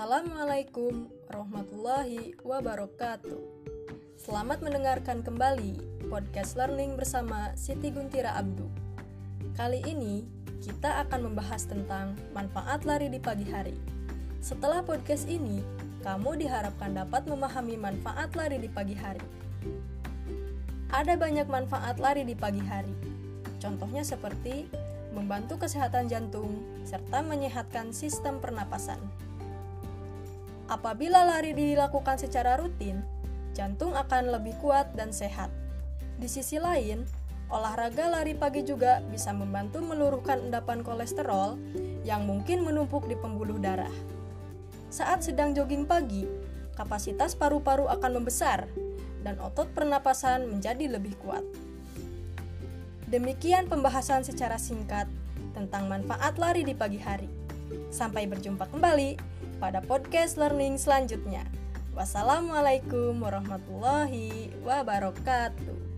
Assalamualaikum warahmatullahi wabarakatuh. Selamat mendengarkan kembali podcast learning bersama Siti Guntira Abdu. Kali ini kita akan membahas tentang manfaat lari di pagi hari. Setelah podcast ini, kamu diharapkan dapat memahami manfaat lari di pagi hari. Ada banyak manfaat lari di pagi hari. Contohnya seperti membantu kesehatan jantung, serta menyehatkan sistem pernapasan. Apabila lari dilakukan secara rutin, jantung akan lebih kuat dan sehat. Di sisi lain, olahraga lari pagi juga bisa membantu meluruhkan endapan kolesterol yang mungkin menumpuk di pembuluh darah. Saat sedang jogging pagi, kapasitas paru-paru akan membesar dan otot pernapasan menjadi lebih kuat. Demikian pembahasan secara singkat tentang manfaat lari di pagi hari. Sampai berjumpa kembali pada podcast learning selanjutnya. Wassalamualaikum warahmatullahi wabarakatuh.